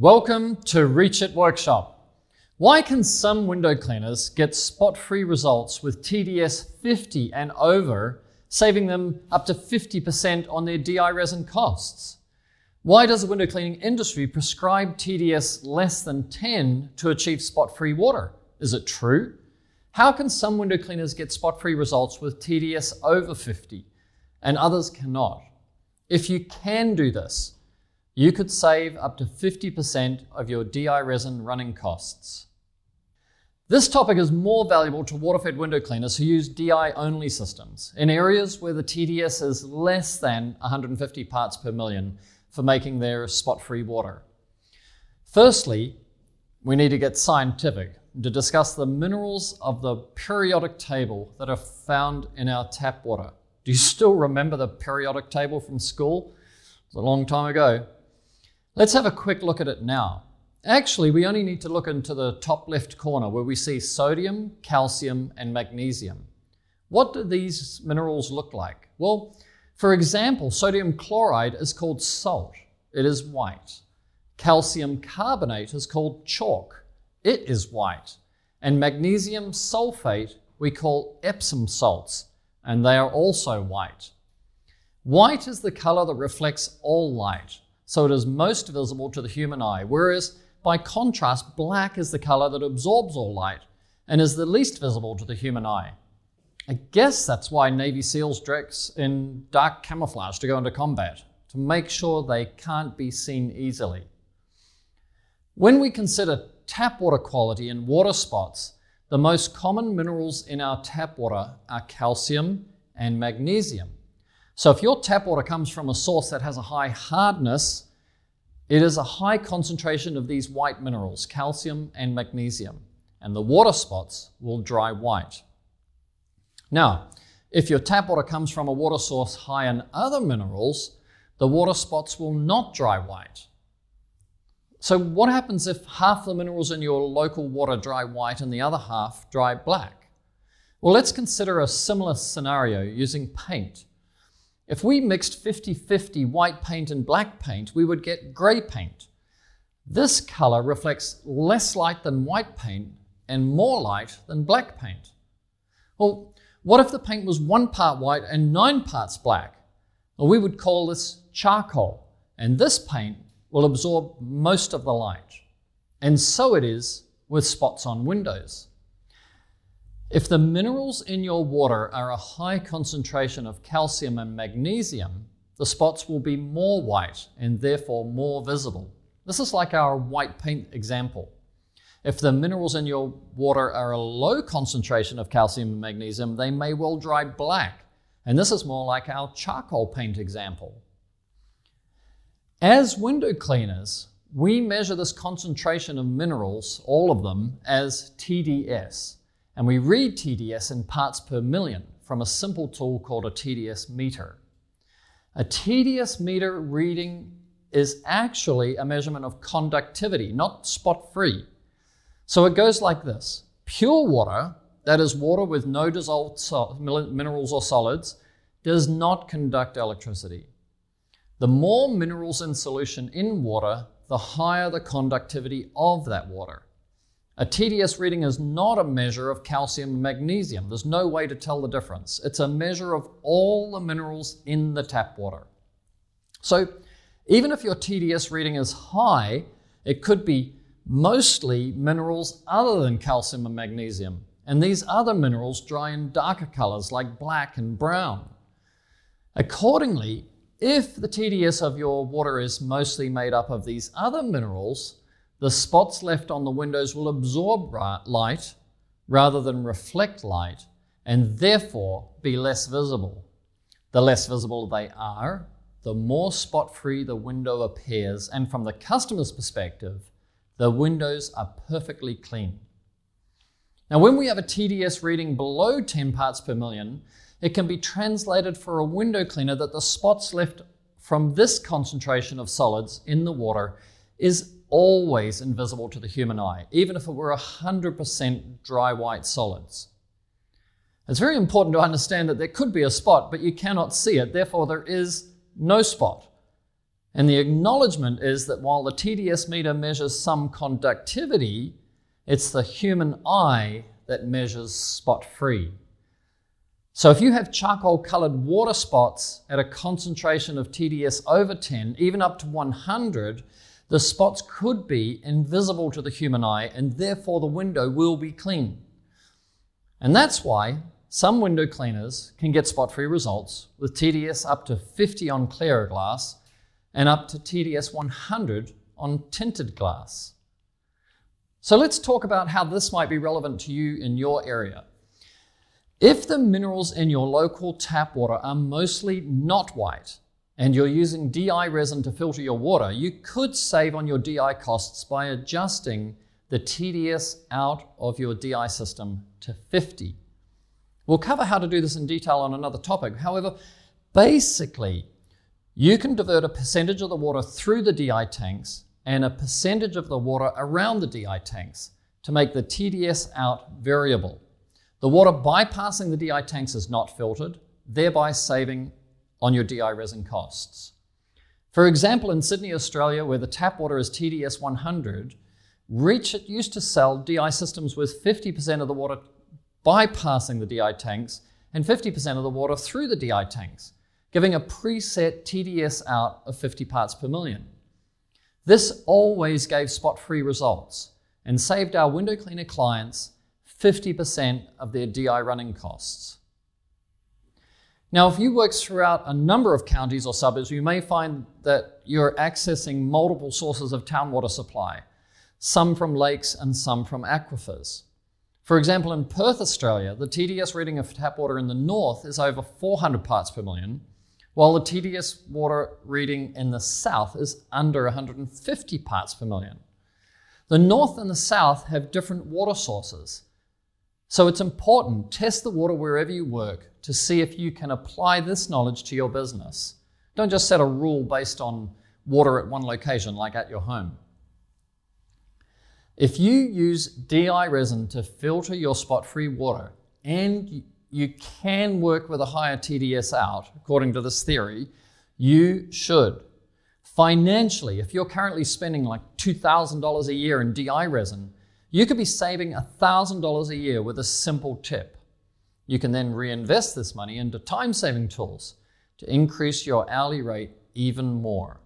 Welcome to Reach It Workshop. Why can some window cleaners get spot free results with TDS 50 and over, saving them up to 50% on their DI resin costs? Why does the window cleaning industry prescribe TDS less than 10 to achieve spot free water? Is it true? How can some window cleaners get spot free results with TDS over 50 and others cannot? If you can do this, you could save up to 50% of your DI resin running costs. This topic is more valuable to water-fed window cleaners who use DI-only systems in areas where the TDS is less than 150 parts per million for making their spot-free water. Firstly, we need to get scientific to discuss the minerals of the periodic table that are found in our tap water. Do you still remember the periodic table from school? It was a long time ago. Let's have a quick look at it now. Actually, we only need to look into the top left corner where we see sodium, calcium, and magnesium. What do these minerals look like? Well, for example, sodium chloride is called salt. It is white. Calcium carbonate is called chalk. It is white. And magnesium sulfate we call Epsom salts, and they are also white. White is the color that reflects all light so it is most visible to the human eye, whereas by contrast, black is the color that absorbs all light and is the least visible to the human eye. I guess that's why Navy SEALs dress in dark camouflage to go into combat, to make sure they can't be seen easily. When we consider tap water quality and water spots, the most common minerals in our tap water are calcium and magnesium. So if your tap water comes from a source that has a high hardness, it is a high concentration of these white minerals, calcium and magnesium, and the water spots will dry white. Now, if your tap water comes from a water source high in other minerals, the water spots will not dry white. So, what happens if half the minerals in your local water dry white and the other half dry black? Well, let's consider a similar scenario using paint. If we mixed 50 50 white paint and black paint, we would get grey paint. This color reflects less light than white paint and more light than black paint. Well, what if the paint was one part white and nine parts black? Well, we would call this charcoal, and this paint will absorb most of the light. And so it is with spots on windows. If the minerals in your water are a high concentration of calcium and magnesium, the spots will be more white and therefore more visible. This is like our white paint example. If the minerals in your water are a low concentration of calcium and magnesium, they may well dry black. And this is more like our charcoal paint example. As window cleaners, we measure this concentration of minerals, all of them, as TDS. And we read TDS in parts per million from a simple tool called a TDS meter. A TDS meter reading is actually a measurement of conductivity, not spot free. So it goes like this pure water, that is water with no dissolved sol- minerals or solids, does not conduct electricity. The more minerals in solution in water, the higher the conductivity of that water. A TDS reading is not a measure of calcium and magnesium. There's no way to tell the difference. It's a measure of all the minerals in the tap water. So, even if your TDS reading is high, it could be mostly minerals other than calcium and magnesium. And these other minerals dry in darker colors like black and brown. Accordingly, if the TDS of your water is mostly made up of these other minerals, the spots left on the windows will absorb light rather than reflect light and therefore be less visible. The less visible they are, the more spot free the window appears, and from the customer's perspective, the windows are perfectly clean. Now, when we have a TDS reading below 10 parts per million, it can be translated for a window cleaner that the spots left from this concentration of solids in the water is always invisible to the human eye, even if it were 100% dry white solids. It's very important to understand that there could be a spot, but you cannot see it, therefore, there is no spot. And the acknowledgement is that while the TDS meter measures some conductivity, it's the human eye that measures spot free. So if you have charcoal colored water spots at a concentration of TDS over 10, even up to 100, the spots could be invisible to the human eye and therefore the window will be clean. And that's why some window cleaners can get spot free results with TDS up to 50 on clear glass and up to TDS 100 on tinted glass. So let's talk about how this might be relevant to you in your area. If the minerals in your local tap water are mostly not white and you're using DI resin to filter your water, you could save on your DI costs by adjusting the TDS out of your DI system to 50. We'll cover how to do this in detail on another topic. However, basically, you can divert a percentage of the water through the DI tanks and a percentage of the water around the DI tanks to make the TDS out variable. The water bypassing the DI tanks is not filtered, thereby saving on your DI resin costs. For example, in Sydney, Australia, where the tap water is TDS 100, Reach used to sell DI systems with 50% of the water bypassing the DI tanks and 50% of the water through the DI tanks giving a preset TDS out of 50 parts per million. This always gave spot free results and saved our window cleaner clients 50% of their DI running costs. Now, if you work throughout a number of counties or suburbs, you may find that you're accessing multiple sources of town water supply, some from lakes and some from aquifers. For example, in Perth, Australia, the TDS reading of tap water in the north is over 400 parts per million, while the TDS water reading in the south is under 150 parts per million. The north and the south have different water sources. So it's important, test the water wherever you work to see if you can apply this knowledge to your business. Don't just set a rule based on water at one location, like at your home. If you use DI resin to filter your spot free water and you can work with a higher TDS out, according to this theory, you should. Financially, if you're currently spending like $2,000 a year in DI resin, you could be saving $1,000 a year with a simple tip. You can then reinvest this money into time saving tools to increase your hourly rate even more.